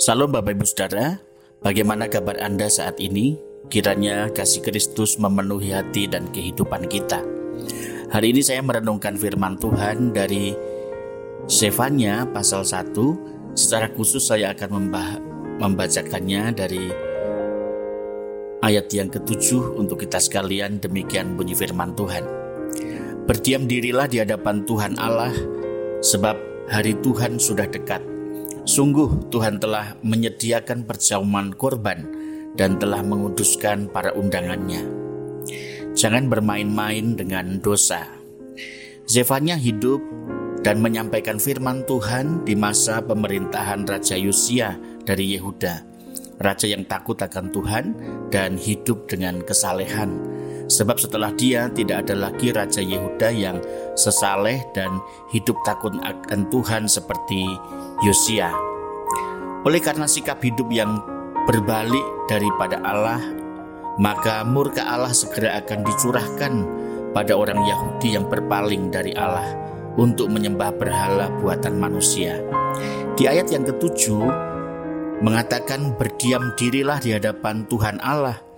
Salam Bapak Ibu Saudara, bagaimana kabar Anda saat ini? Kiranya kasih Kristus memenuhi hati dan kehidupan kita. Hari ini saya merenungkan firman Tuhan dari Sefanya pasal 1. Secara khusus saya akan membacakannya dari ayat yang ketujuh untuk kita sekalian demikian bunyi firman Tuhan. Berdiam dirilah di hadapan Tuhan Allah sebab hari Tuhan sudah dekat Sungguh Tuhan telah menyediakan perjamuan korban dan telah menguduskan para undangannya. Jangan bermain-main dengan dosa. Zefanya hidup dan menyampaikan firman Tuhan di masa pemerintahan Raja Yosia dari Yehuda. Raja yang takut akan Tuhan dan hidup dengan kesalehan. Sebab setelah dia tidak ada lagi Raja Yehuda yang sesaleh dan hidup takut akan Tuhan seperti Yosia. Oleh karena sikap hidup yang berbalik daripada Allah, maka murka Allah segera akan dicurahkan pada orang Yahudi yang berpaling dari Allah untuk menyembah berhala buatan manusia. Di ayat yang ketujuh mengatakan berdiam dirilah di hadapan Tuhan Allah.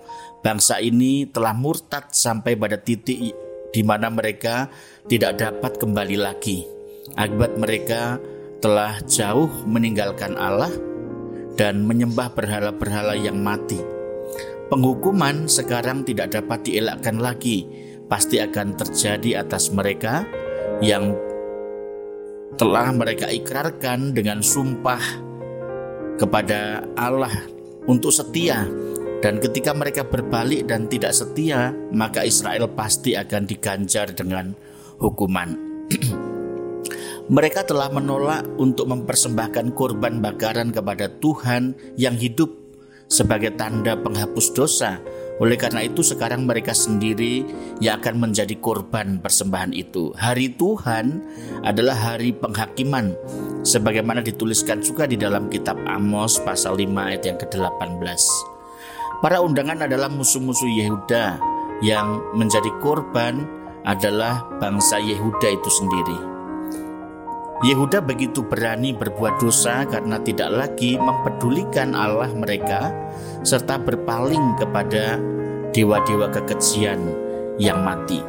Bangsa ini telah murtad sampai pada titik di mana mereka tidak dapat kembali lagi. Akibat mereka telah jauh meninggalkan Allah dan menyembah berhala-berhala yang mati. Penghukuman sekarang tidak dapat dielakkan lagi, pasti akan terjadi atas mereka yang telah mereka ikrarkan dengan sumpah kepada Allah untuk setia dan ketika mereka berbalik dan tidak setia, maka Israel pasti akan diganjar dengan hukuman. Mereka telah menolak untuk mempersembahkan korban bakaran kepada Tuhan yang hidup sebagai tanda penghapus dosa. Oleh karena itu sekarang mereka sendiri yang akan menjadi korban persembahan itu. Hari Tuhan adalah hari penghakiman sebagaimana dituliskan juga di dalam kitab Amos pasal 5 ayat yang ke-18. Para undangan adalah musuh-musuh Yehuda yang menjadi korban adalah bangsa Yehuda itu sendiri. Yehuda begitu berani berbuat dosa karena tidak lagi mempedulikan Allah mereka serta berpaling kepada dewa-dewa kekejian yang mati.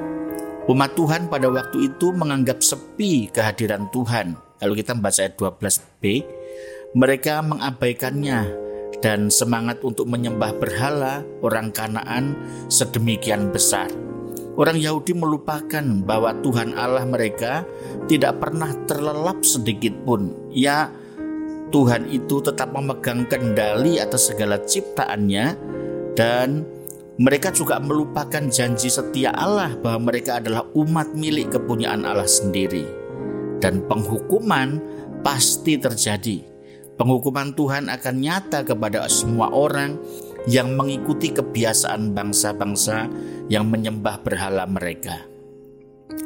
Umat Tuhan pada waktu itu menganggap sepi kehadiran Tuhan. Kalau kita membaca ayat 12b, mereka mengabaikannya dan semangat untuk menyembah berhala orang Kanaan sedemikian besar Orang Yahudi melupakan bahwa Tuhan Allah mereka tidak pernah terlelap sedikit pun. Ya, Tuhan itu tetap memegang kendali atas segala ciptaannya dan mereka juga melupakan janji setia Allah bahwa mereka adalah umat milik kepunyaan Allah sendiri. Dan penghukuman pasti terjadi. Penghukuman Tuhan akan nyata kepada semua orang yang mengikuti kebiasaan bangsa-bangsa yang menyembah berhala mereka.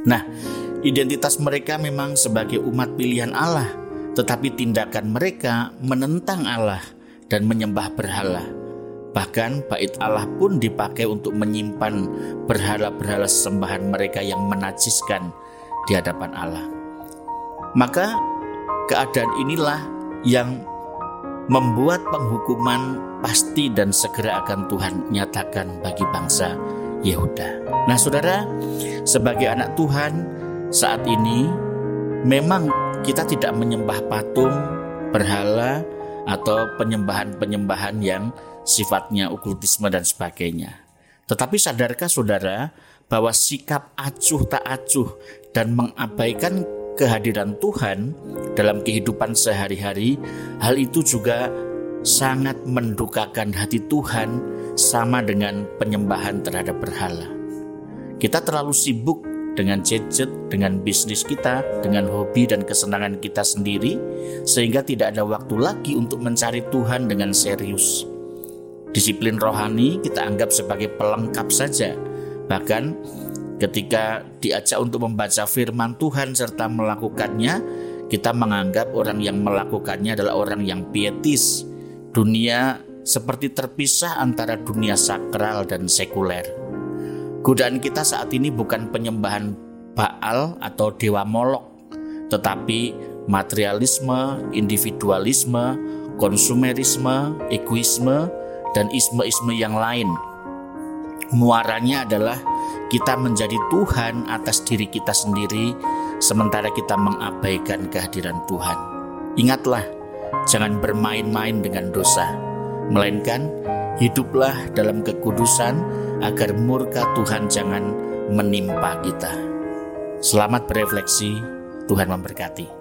Nah, identitas mereka memang sebagai umat pilihan Allah, tetapi tindakan mereka menentang Allah dan menyembah berhala. Bahkan bait Allah pun dipakai untuk menyimpan berhala-berhala sembahan mereka yang menajiskan di hadapan Allah. Maka keadaan inilah yang membuat penghukuman pasti dan segera akan Tuhan nyatakan bagi bangsa Yehuda. Nah, saudara, sebagai anak Tuhan saat ini memang kita tidak menyembah patung, berhala, atau penyembahan-penyembahan yang sifatnya okultisme dan sebagainya. Tetapi sadarkah saudara bahwa sikap acuh tak acuh dan mengabaikan kehadiran Tuhan dalam kehidupan sehari-hari, hal itu juga sangat mendukakan hati Tuhan sama dengan penyembahan terhadap berhala. Kita terlalu sibuk dengan gadget, dengan bisnis kita, dengan hobi dan kesenangan kita sendiri, sehingga tidak ada waktu lagi untuk mencari Tuhan dengan serius. Disiplin rohani kita anggap sebagai pelengkap saja, bahkan ketika diajak untuk membaca firman Tuhan serta melakukannya, kita menganggap orang yang melakukannya adalah orang yang pietis, Dunia seperti terpisah antara dunia sakral dan sekuler. Godaan kita saat ini bukan penyembahan Baal atau dewa Molok, tetapi materialisme, individualisme, konsumerisme, egoisme, dan isme-isme yang lain. Muaranya adalah kita menjadi Tuhan atas diri kita sendiri, sementara kita mengabaikan kehadiran Tuhan. Ingatlah, jangan bermain-main dengan dosa, melainkan hiduplah dalam kekudusan agar murka Tuhan jangan menimpa kita. Selamat berefleksi, Tuhan memberkati.